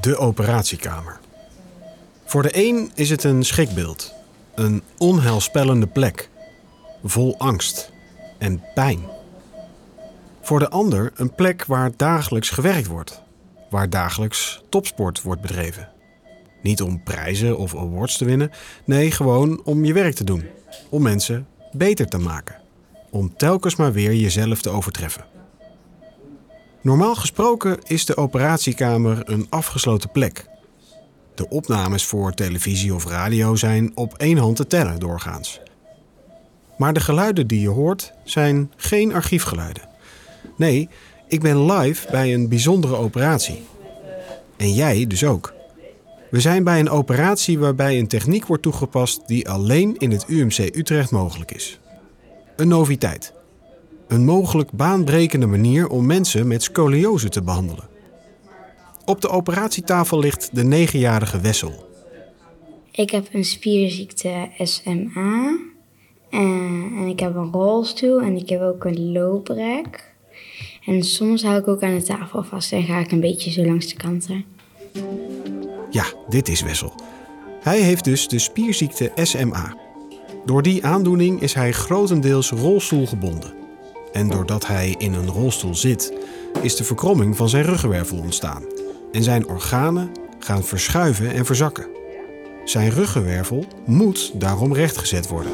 de operatiekamer. Voor de een is het een schrikbeeld, een onheilspellende plek, vol angst en pijn. Voor de ander een plek waar dagelijks gewerkt wordt, waar dagelijks topsport wordt bedreven. Niet om prijzen of awards te winnen, nee, gewoon om je werk te doen, om mensen beter te maken, om telkens maar weer jezelf te overtreffen. Normaal gesproken is de operatiekamer een afgesloten plek. De opnames voor televisie of radio zijn op één hand te tellen doorgaans. Maar de geluiden die je hoort zijn geen archiefgeluiden. Nee, ik ben live bij een bijzondere operatie. En jij dus ook. We zijn bij een operatie waarbij een techniek wordt toegepast die alleen in het UMC Utrecht mogelijk is. Een noviteit. Een mogelijk baanbrekende manier om mensen met scoliose te behandelen. Op de operatietafel ligt de negenjarige Wessel. Ik heb een spierziekte SMA. En, en ik heb een rolstoel en ik heb ook een looprek. En soms hou ik ook aan de tafel vast en ga ik een beetje zo langs de kanten. Ja, dit is Wessel. Hij heeft dus de spierziekte SMA. Door die aandoening is hij grotendeels rolstoelgebonden. En doordat hij in een rolstoel zit, is de verkromming van zijn ruggenwervel ontstaan. En zijn organen gaan verschuiven en verzakken. Zijn ruggenwervel moet daarom rechtgezet worden.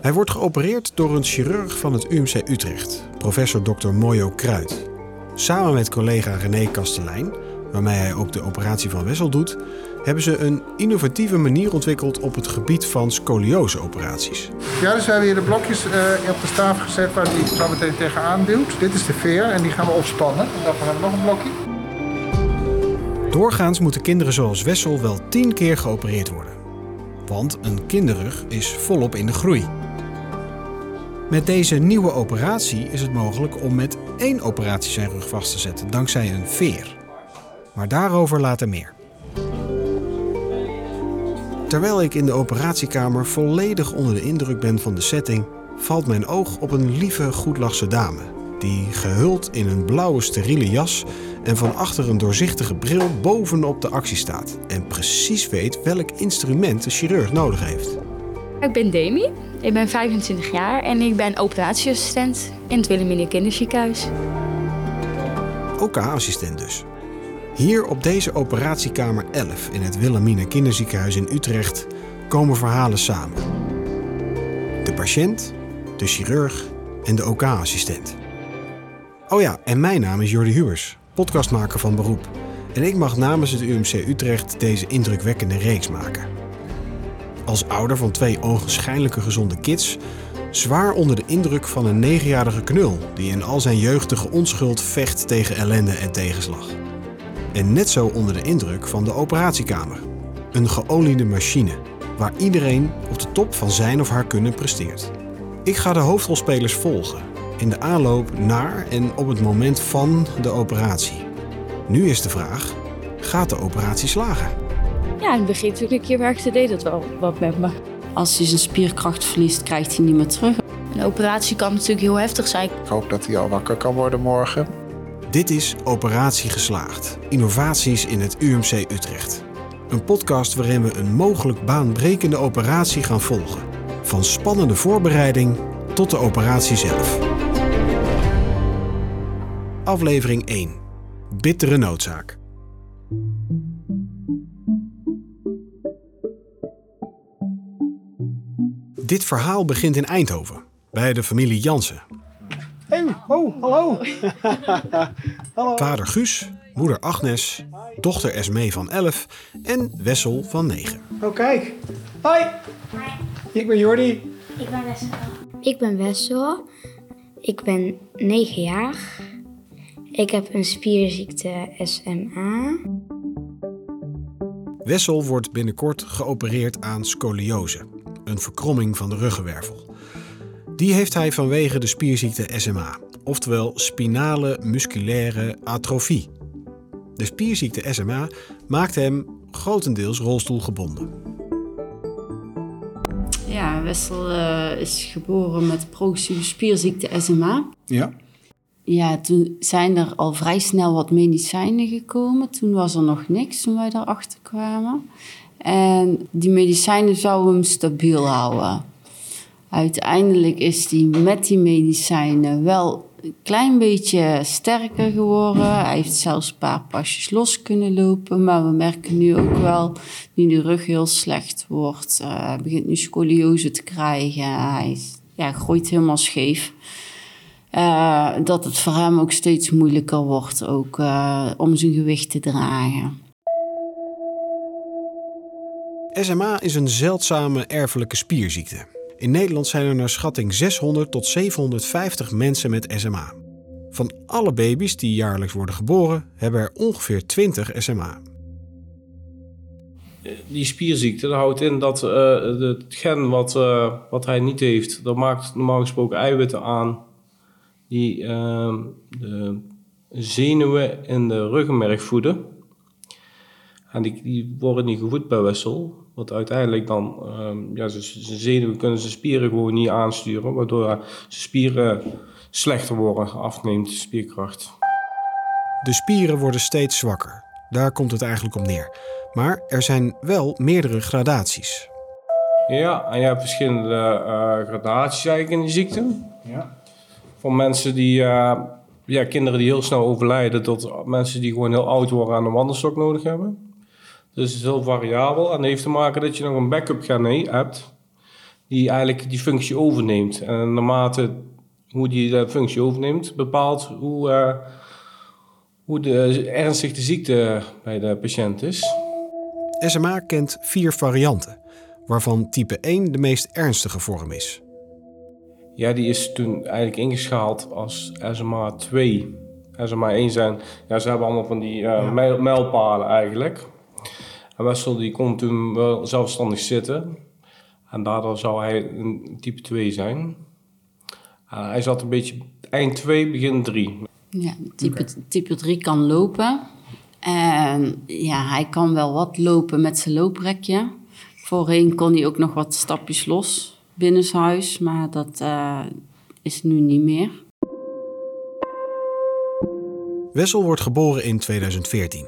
Hij wordt geopereerd door een chirurg van het UMC Utrecht, professor Dr. Mojo Kruid. Samen met collega René Kastelein, waarmee hij ook de operatie van Wessel doet, hebben ze een innovatieve manier ontwikkeld op het gebied van scolioseoperaties. Ja, dus we hebben hier de blokjes uh, op de staaf gezet waar die zo meteen tegenaan duwt. Dit is de veer en die gaan we opspannen. En dan hebben we nog een blokje. Doorgaans moeten kinderen zoals Wessel wel tien keer geopereerd worden. Want een kinderrug is volop in de groei. Met deze nieuwe operatie is het mogelijk om met één operatie zijn rug vast te zetten, dankzij een veer. Maar daarover later meer. Terwijl ik in de operatiekamer volledig onder de indruk ben van de setting, valt mijn oog op een lieve, goedlachse dame. Die gehuld in een blauwe steriele jas en van achter een doorzichtige bril bovenop de actie staat. En precies weet welk instrument de chirurg nodig heeft. Ik ben Demi, ik ben 25 jaar en ik ben operatieassistent in het Wilhelmina Kinderziekenhuis. OK-assistent dus. Hier op deze operatiekamer 11 in het Wilhelmina Kinderziekenhuis in Utrecht komen verhalen samen. De patiënt, de chirurg en de OK-assistent. Oh ja, en mijn naam is Jordi Huurs, podcastmaker van beroep. En ik mag namens het UMC Utrecht deze indrukwekkende reeks maken. Als ouder van twee ogenschijnlijke gezonde kids, zwaar onder de indruk van een negenjarige knul die in al zijn jeugdige onschuld vecht tegen ellende en tegenslag. En net zo onder de indruk van de operatiekamer. Een geoliede machine waar iedereen op de top van zijn of haar kunnen presteert. Ik ga de hoofdrolspelers volgen in de aanloop naar en op het moment van de operatie. Nu is de vraag: gaat de operatie slagen? Ja, in het begin toen ik hier werkte deed dat wel wat met me. Als hij zijn spierkracht verliest, krijgt hij niet meer terug. Een operatie kan natuurlijk heel heftig zijn. Ik hoop dat hij al wakker kan worden morgen. Dit is Operatie Geslaagd. Innovaties in het UMC Utrecht. Een podcast waarin we een mogelijk baanbrekende operatie gaan volgen. Van spannende voorbereiding tot de operatie zelf. Aflevering 1. Bittere noodzaak. Dit verhaal begint in Eindhoven, bij de familie Jansen. Hey, oh, hallo. hallo. Vader Guus, moeder Agnes, dochter Esmee van 11 en Wessel van 9. Oh, kijk. Hoi. Ik ben Jordi. Ik ben Wessel. Ik ben Wessel. Ik ben 9 jaar. Ik heb een spierziekte SMA. Wessel wordt binnenkort geopereerd aan scoliose, een verkromming van de ruggenwervel. Die heeft hij vanwege de spierziekte SMA, oftewel spinale musculaire atrofie. De spierziekte SMA maakt hem grotendeels rolstoelgebonden. Ja, Wessel eh, is geboren met progressieve spierziekte SMA. Ja. ja, toen zijn er al vrij snel wat medicijnen gekomen. Toen was er nog niks toen wij daarachter kwamen. En die medicijnen zouden hem stabiel houden. Uiteindelijk is hij met die medicijnen wel een klein beetje sterker geworden. Hij heeft zelfs een paar pasjes los kunnen lopen. Maar we merken nu ook wel, nu de rug heel slecht wordt, uh, hij begint nu scoliose te krijgen. Hij ja, groeit helemaal scheef. Uh, dat het voor hem ook steeds moeilijker wordt ook, uh, om zijn gewicht te dragen. SMA is een zeldzame erfelijke spierziekte. In Nederland zijn er naar schatting 600 tot 750 mensen met SMA. Van alle baby's die jaarlijks worden geboren, hebben er ongeveer 20 SMA. Die spierziekte houdt in dat uh, het gen wat, uh, wat hij niet heeft, dat maakt normaal gesproken eiwitten aan die uh, de zenuwen in de ruggenmerg voeden. En die, die worden niet gevoed bij Wessel. Wat uiteindelijk dan, um, ja, zijn zenuwen kunnen zijn spieren gewoon niet aansturen. Waardoor zijn spieren slechter worden, afneemt spierkracht. De spieren worden steeds zwakker. Daar komt het eigenlijk op neer. Maar er zijn wel meerdere gradaties. Ja, en je hebt verschillende uh, gradaties eigenlijk in die ziekte. Ja. Van mensen die, uh, ja, kinderen die heel snel overlijden, tot mensen die gewoon heel oud worden en een wandelstok nodig hebben. Dus het is heel variabel en dat heeft te maken dat je nog een backup gen hebt die eigenlijk die functie overneemt. En naarmate hoe die de functie overneemt, bepaalt hoe, uh, hoe de, ernstig de ziekte bij de patiënt is. SMA kent vier varianten, waarvan type 1 de meest ernstige vorm is. Ja, die is toen eigenlijk ingeschaald als SMA 2. SMA 1 zijn, ja, ze hebben allemaal van die uh, mijl, mijlpalen eigenlijk. En Wessel die kon toen wel zelfstandig zitten. En daardoor zou hij een type 2 zijn. Uh, hij zat een beetje eind 2, begin 3. Ja, type, okay. type 3 kan lopen. En ja, hij kan wel wat lopen met zijn looprekje. Voorheen kon hij ook nog wat stapjes los binnenshuis, maar dat uh, is nu niet meer. Wessel wordt geboren in 2014.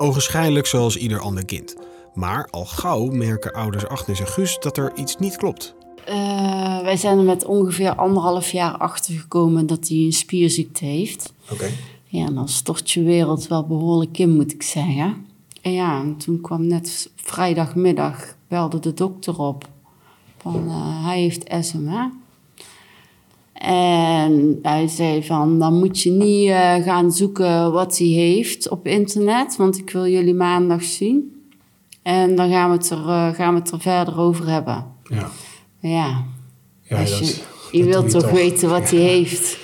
Ogenschijnlijk zoals ieder ander kind. Maar al gauw merken ouders Agnes en Guus dat er iets niet klopt. Uh, wij zijn er met ongeveer anderhalf jaar achter gekomen dat hij een spierziekte heeft. Oké. Okay. Ja, dan stort je wereld wel behoorlijk in, moet ik zeggen. En ja, en toen kwam net vrijdagmiddag, belde de dokter op. Van, uh, hij heeft SMA. En hij zei van, dan moet je niet uh, gaan zoeken wat hij heeft op internet, want ik wil jullie maandag zien. En dan gaan we het er, uh, gaan we het er verder over hebben. Ja. Ja. ja dat, je, je wilt toch, toch weten wat ja. hij heeft.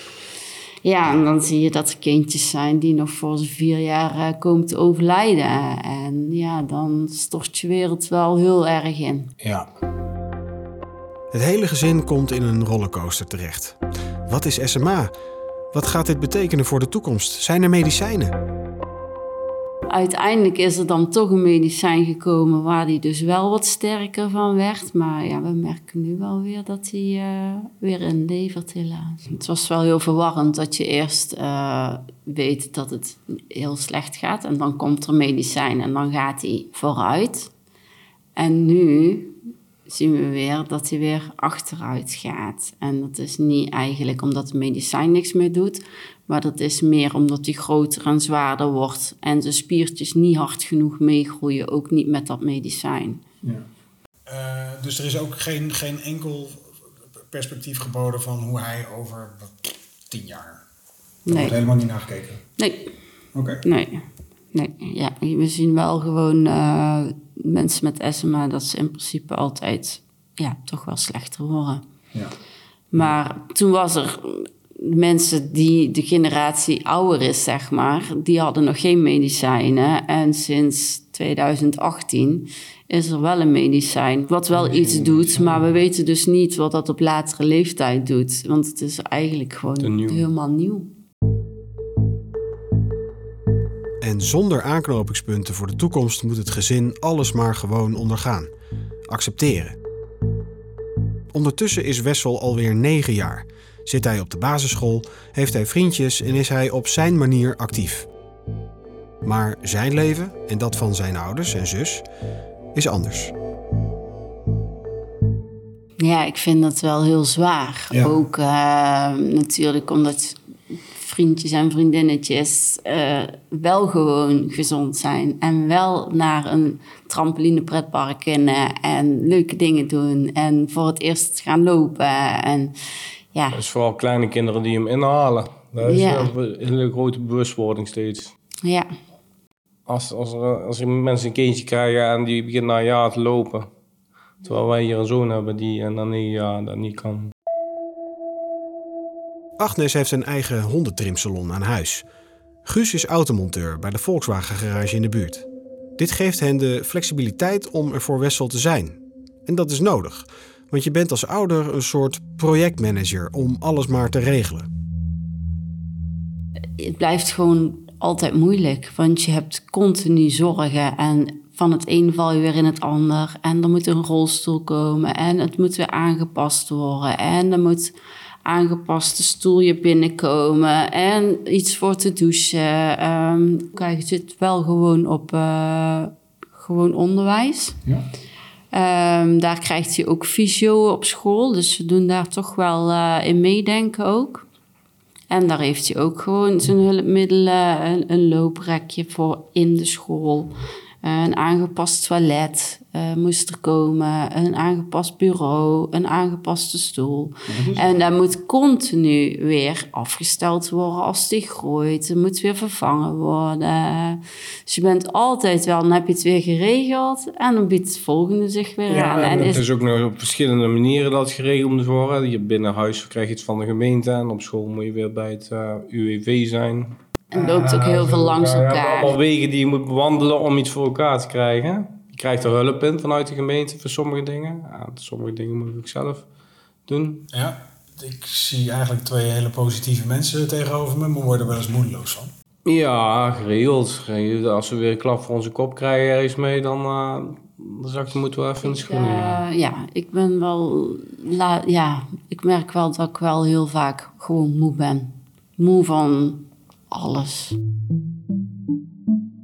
Ja, en dan zie je dat er kindjes zijn die nog voor zijn vier jaar uh, komen te overlijden. En ja, dan stort je wereld wel heel erg in. Ja. Het hele gezin komt in een rollercoaster terecht. Wat is SMA? Wat gaat dit betekenen voor de toekomst? Zijn er medicijnen? Uiteindelijk is er dan toch een medicijn gekomen waar hij dus wel wat sterker van werd. Maar ja, we merken nu wel weer dat hij uh, weer inlevert helaas. Het was wel heel verwarrend dat je eerst uh, weet dat het heel slecht gaat. En dan komt er medicijn en dan gaat hij vooruit. En nu zien we weer dat hij weer achteruit gaat. En dat is niet eigenlijk omdat de medicijn niks meer doet, maar dat is meer omdat hij groter en zwaarder wordt en zijn spiertjes niet hard genoeg meegroeien, ook niet met dat medicijn. Ja. Uh, dus er is ook geen, geen enkel perspectief geboden van hoe hij over tien jaar. Daar nee. wordt helemaal niet naar gekeken. Nee. Oké. Okay. Nee. Nee, ja, we zien wel gewoon uh, mensen met SMA dat ze in principe altijd ja, toch wel slechter worden. Ja. Maar toen was er mensen die de generatie ouder is, zeg maar, die hadden nog geen medicijnen. En sinds 2018 is er wel een medicijn wat wel iets doet, maar we weten dus niet wat dat op latere leeftijd doet. Want het is eigenlijk gewoon nieuw. helemaal nieuw. En zonder aanknopingspunten voor de toekomst moet het gezin alles maar gewoon ondergaan. Accepteren. Ondertussen is Wessel alweer negen jaar. Zit hij op de basisschool, heeft hij vriendjes en is hij op zijn manier actief. Maar zijn leven en dat van zijn ouders en zus is anders. Ja, ik vind dat wel heel zwaar. Ja. Ook eh, natuurlijk omdat vriendjes en vriendinnetjes eh, wel gewoon gezond zijn. En wel naar een trampoline pretpark kunnen en leuke dingen doen. En voor het eerst gaan lopen. En ja, is vooral kleine kinderen die hem inhalen. Dat is Ja. een hele grote bewustwording steeds. ja. Als, als, er, als er mensen een kindje krijgen en die begint na een jaar te lopen. Terwijl wij hier een zoon hebben die en dan niet, ja, dat niet kan. Agnes heeft een eigen hondentrimsalon aan huis. Guus is automonteur bij de Volkswagen garage in de buurt. Dit geeft hen de flexibiliteit om er voor Wessel te zijn. En dat is nodig, want je bent als ouder een soort projectmanager om alles maar te regelen. het blijft gewoon altijd moeilijk. Want je hebt continu zorgen en van het een val je weer in het ander. En er moet een rolstoel komen en het moet weer aangepast worden. En er moet aangepaste stoelje binnenkomen en iets voor te douchen. Ehm kijk, zit wel gewoon op eh, gewoon onderwijs. Ja. Ehm, daar krijgt hij ook fysio op school. Dus we doen daar toch wel eh, in meedenken ook. En daar heeft hij ook gewoon zijn hulpmiddelen, een, een looprekje voor in de school. Een aangepast toilet eh, moest er komen, een aangepast bureau, een aangepaste stoel. En dat moet continu weer afgesteld worden als die groeit. Het moet weer vervangen worden. Dus je bent altijd wel, dan heb je het weer geregeld en dan biedt het volgende zich weer aan. En het is- is ook nog op verschillende manieren dat geregeld moet worden. Hier binnen huis krijg je het van de gemeente en op school moet je weer bij het eh, UWV zijn. En loopt ook heel veel langs je hebt elkaar. allemaal wegen die je moet bewandelen om iets voor elkaar te krijgen. Je krijgt er hulp in vanuit de gemeente voor sommige dingen. Ja, sommige dingen moet ik ook zelf doen. Ja, ik zie eigenlijk twee hele positieve mensen tegenover me, maar word er wel eens moedeloos van. Ja, geregeld. Geregeld. Als we weer een klap voor onze kop krijgen ergens mee, dan, uh, dan zak je moeten wel even in de schoenen. ja. Eh, ja, ik ben wel. La, ja, ik merk wel dat ik wel heel vaak gewoon moe ben. Moe van alles.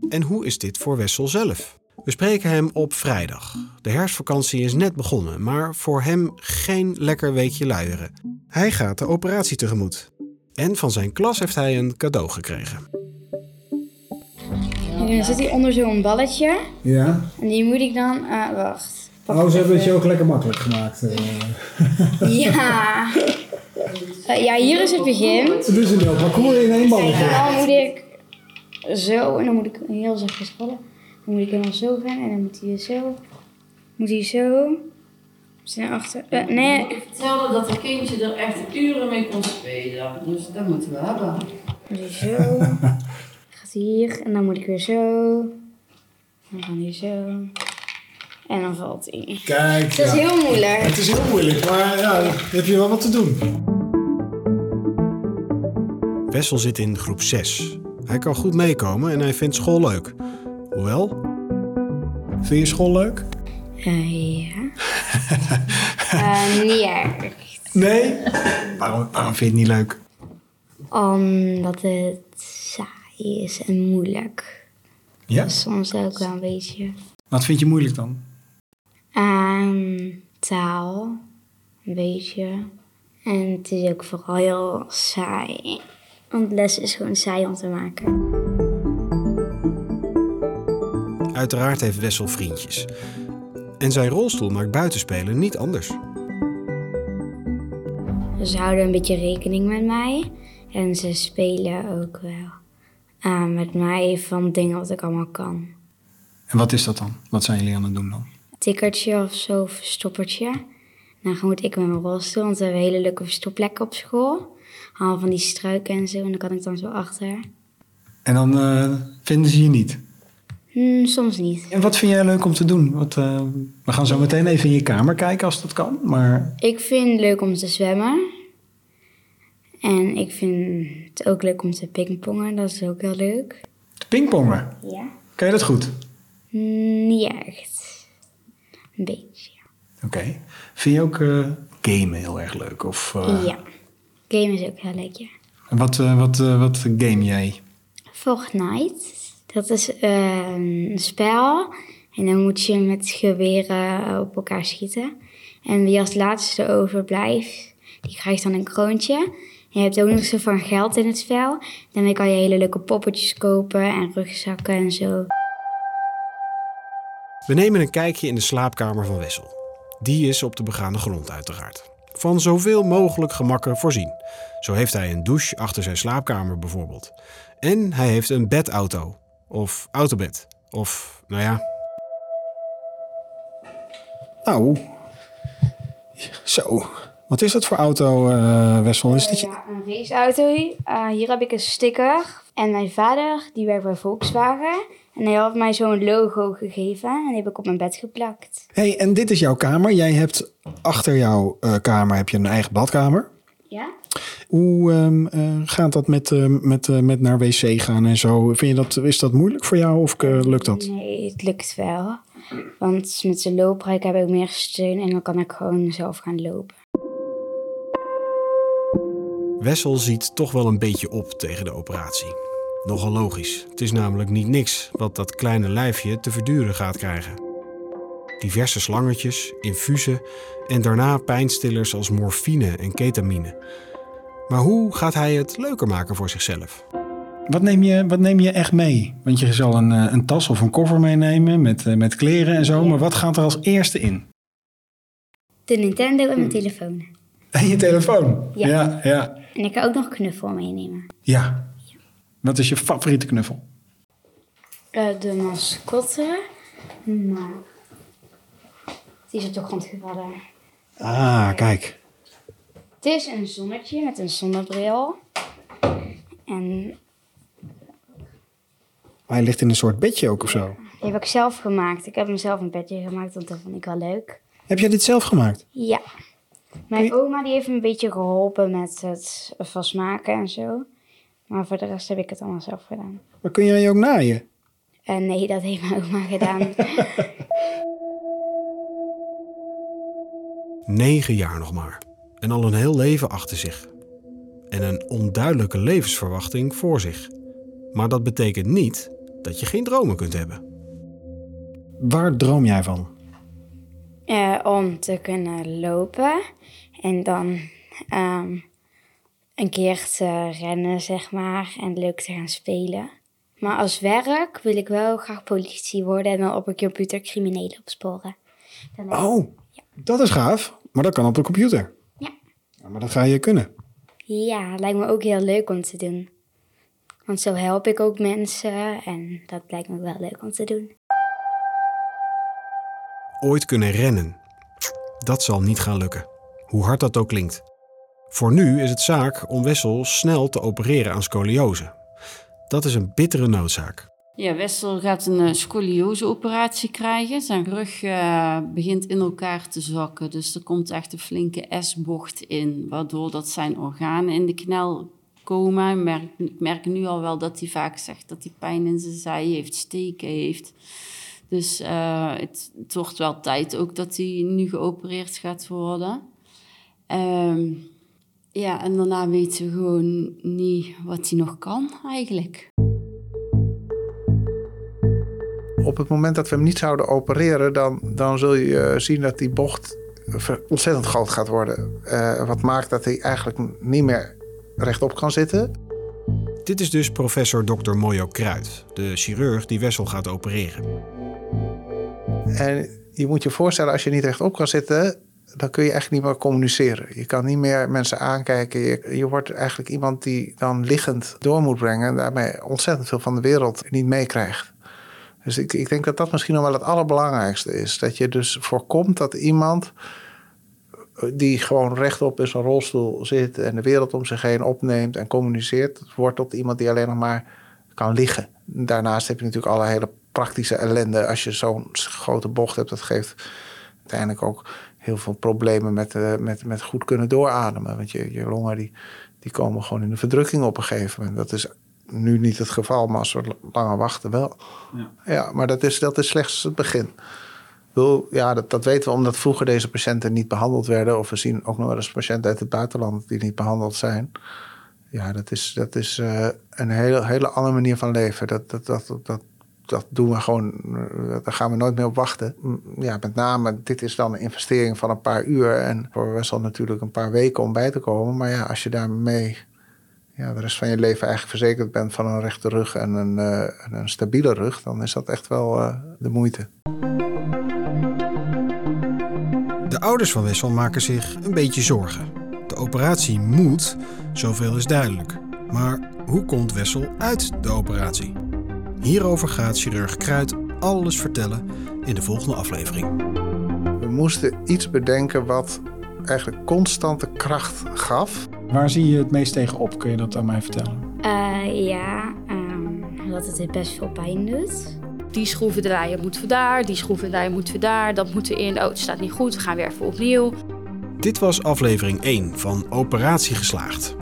En hoe is dit voor Wessel zelf? We spreken hem op vrijdag. De herfstvakantie is net begonnen, maar voor hem geen lekker weekje luieren. Hij gaat de operatie tegemoet. En van zijn klas heeft hij een cadeau gekregen. En dan zit hij onder zo'n balletje. Ja. En die moet ik dan... ah, wacht. Pak Oh, ze hebben het je ook lekker makkelijk gemaakt. eh. Ja. Eh, ja, hier is het begin. Het is een heel parcours in één En balletje. dan moet ik zo, en dan moet ik heel zachtjes rollen. Dan moet ik helemaal zo gaan en dan moet hij zo. Moet hij zo. Zijn achter. eh, nee, Ik vertelde dat een kindje er echt uren mee kon spelen. Dus dat moeten we hebben. moet hij zo. Gaat hij hier en dan moet ik weer zo. Dan kan hij zo. En dan valt hij. Kijk, Het is ja. heel moeilijk. Het is heel moeilijk, maar ja, dan heb je wel wat te doen. Wessel zit in groep 6. Hij kan goed meekomen en hij vindt school leuk. Hoewel, Vind je school leuk? Eh, ja. Eh, niet erg. Nee? Waarom, waarom vind je het niet leuk? Omdat het saai is en moeilijk. Ja? Soms ook wel een beetje. Wat vind je moeilijk dan? Aan taal, een beetje. En het is ook vooral heel saai. Want les is gewoon saai om te maken. uiteraard heeft Wessel vriendjes. En zijn rolstoel maakt buitenspelen niet anders. Ze houden een beetje rekening met mij. En ze spelen ook wel eh, met mij van dingen wat ik allemaal kan. En wat is dat dan? Wat zijn jullie aan het doen dan? Tikkertje of zo, of verstoppertje. Dan moet ik met mijn rolstoel, want we hebben hele leuke verstopplekken op school. Allemaal van die struiken en zo, en dan kan ik dan zo achter. En dan eh, vinden ze je niet. Hm, soms niet. En wat vind jij leuk om te doen? Wat, eh, we gaan zo meteen even in je kamer kijken als dat kan. Maar Ik vind het leuk om te zwemmen. En ik vind het ook leuk om te pingpongen, dat is ook heel leuk. te pingpongen, Ja? kan je dat goed? Hm, Niet echt. Een beetje. Oké. Vind je ook eh, gamen heel erg leuk? Of, eh, Ja. Game is ook heel leuk, ja. En wat, eh, wat, wat game jij? Fortnite. Dat is eh, een spel. En dan moet je met geweren op elkaar schieten. En wie als laatste overblijft, die krijgt dan een kroontje. En je hebt ook nog zo van geld in het spel. Daarmee kan je hele leuke poppetjes kopen en rugzakken en zo. We nemen een kijkje in de slaapkamer van Wessel. Die is op de begane grond uiteraard. Van zoveel mogelijk gemakken voorzien. Zo heeft hij een douche achter zijn slaapkamer bijvoorbeeld. En hij heeft een bedauto. Of autobed. Of, nou ja, Nou, zo. Wat is dat voor auto, eh, Wessel? Is dit je... Ja, een raceauto. Eh, hier heb ik een sticker. En mijn vader, die werkt bij Volkswagen. En hij had mij zo'n logo gegeven. En die heb ik op mijn bed geplakt. hey, en dit is jouw kamer. Jij hebt achter jouw eh, kamer heb je een eigen badkamer. Ja? Hoe ehm, eh, gaat dat met, eh, met, eh, met naar wc gaan en zo? Vind je dat, is dat moeilijk voor jou of lukt dat? Nee, het lukt wel. Want met zijn looprijk heb ik meer steun. En dan kan ik gewoon zelf gaan lopen. Wessel ziet toch wel een beetje op tegen de operatie. Nogal logisch. Het is namelijk niet niks wat dat kleine lijfje te verduren gaat krijgen. Diverse slangetjes, infusen en daarna pijnstillers als morfine en ketamine. Maar hoe gaat hij het leuker maken voor zichzelf? Wat neem je, wat neem je echt mee? Want je zal een, eh, een tas of een koffer meenemen met, eh, met kleren en zo. Maar wat gaat er als eerste in? De Nintendo en mijn telefoon. En je telefoon. Ja. ja, ja. En ik kan ook nog knuffel meenemen. ja. Wat is je favoriete knuffel? Eh, de mascotte. Maar... Die is op de grond gevallen. Ah, kijk. Het is een zonnetje met een zonnebril. En Hij ligt in een soort bedje ook of zo. die heb ik zelf gemaakt. Ik heb hem zelf een bedje gemaakt, want dat vond ik wel leuk. Heb jij dit zelf gemaakt? Ja. Mijn oma die heeft me een beetje geholpen met het vastmaken en zo. Maar voor de rest heb ik het allemaal zelf gedaan. Maar kun jij ook naaien? En nee, dat heeft mijn oma gedaan. Negen jaar nog maar. En al een heel leven achter zich. En een onduidelijke levensverwachting voor zich. Maar dat betekent niet dat je geen dromen kunt hebben. Waar droom jij van? Eh, om te kunnen lopen en dan ehm, een keer te rennen, zeg maar, en leuk te gaan spelen. Maar als werk wil ik wel graag politie worden en dan op een computer criminelen opsporen. Dan Oh, dat is gaaf. Maar dat kan op de computer. Ja. Ja, maar dat ga je kunnen. Ja, lijkt me ook heel leuk om te doen. Want zo help ik ook mensen en dat lijkt me wel leuk om te doen. Ooit kunnen rennen. Dat zal niet gaan lukken. Hoe hard dat ook klinkt. Voor nu is het zaak om Wessel snel te opereren aan scoliose. Dat is een bittere noodzaak. Ja, Wessel gaat een uh, scoliose-operatie krijgen. Zijn rug uh, begint in elkaar te zakken. Dus er komt echt een flinke S-bocht in. Waardoor dat zijn organen in de knel komen. Ik merk, ik merk nu al wel dat hij vaak zegt dat hij pijn in zijn zij heeft, steken heeft. Dus uh, het, wordt wel tijd ook dat hij nu geopereerd gaat worden. Um, ja, en daarna weten we gewoon niet wat hij nog kan eigenlijk. Op het moment dat we hem niet zouden opereren, dan, dan zul je zien dat die bocht ontzettend groot gaat worden. Uh, wat maakt dat hij eigenlijk niet meer rechtop kan zitten. Dit is dus professor Dr. Mojo Kruid, de chirurg die Wessel gaat opereren. En je moet je voorstellen, als je niet rechtop kan zitten, dan kun je eigenlijk niet meer communiceren. Je kan niet meer mensen aankijken. Je, wordt eigenlijk iemand die dan liggend door moet brengen en daarmee ontzettend veel van de wereld niet meekrijgt. Dus ik, ik denk dat dat misschien nog wel het allerbelangrijkste is. Dat je dus voorkomt dat iemand die gewoon rechtop in zijn rolstoel zit en de wereld om zich heen opneemt en communiceert, wordt tot iemand die alleen nog maar kan liggen. Daarnaast heb je natuurlijk alle hele praktische ellende. Als je zo'n grote bocht hebt, dat geeft uiteindelijk ook heel veel problemen met, uh, met, met goed kunnen doorademen. Want je, je longen die, die komen gewoon in de verdrukking op een gegeven moment. Dat is nu niet het geval, maar als we langer wachten wel. Ja, ja maar dat is, dat is slechts het begin. Bedoel, Ja, dat, dat weten we omdat vroeger deze patiënten niet behandeld werden. Of we zien ook nog wel eens patiënten uit het buitenland die niet behandeld zijn. Ja, dat is, dat is eh, een hele, hele andere manier van leven. Dat, dat, dat, dat, dat doen we gewoon, eh, daar gaan we nooit meer op wachten. Ja, met name, dit is dan een investering van een paar uur. En voor Wessel natuurlijk een paar weken om bij te komen. Maar ja, als je daarmee ja, de rest van je leven eigenlijk verzekerd bent van een rechte rug en een, eh, en een stabiele rug, dan is dat echt wel eh, de moeite. De ouders van Wessel maken zich een beetje zorgen. De operatie moet, zoveel is duidelijk. Maar hoe komt Wessel uit de operatie? Hierover gaat chirurg Kruid alles vertellen in de volgende aflevering. We moesten iets bedenken wat eigenlijk constante kracht gaf. Waar zie je het meest tegen op? Kun je dat aan mij vertellen? Eh, ja, ehm, dat het best veel pijn doet. Die schroeven draaien moeten we daar, die schroeven draaien moeten we daar. Dat moet erin, oh het staat niet goed, we gaan weer even opnieuw. Dit was aflevering 1 van Operatie Geslaagd.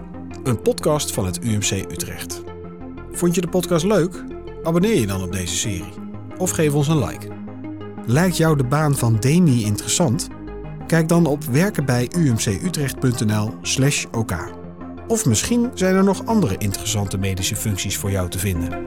Een podcast van het UMC Utrecht. Vond je de podcast leuk? Abonneer je dan op deze serie. Of geef ons een like. Lijkt jou de baan van Demi interessant? Kijk dan op werkenbijumcutrecht.nl slash OK. Of misschien zijn er nog andere interessante medische functies voor jou te vinden.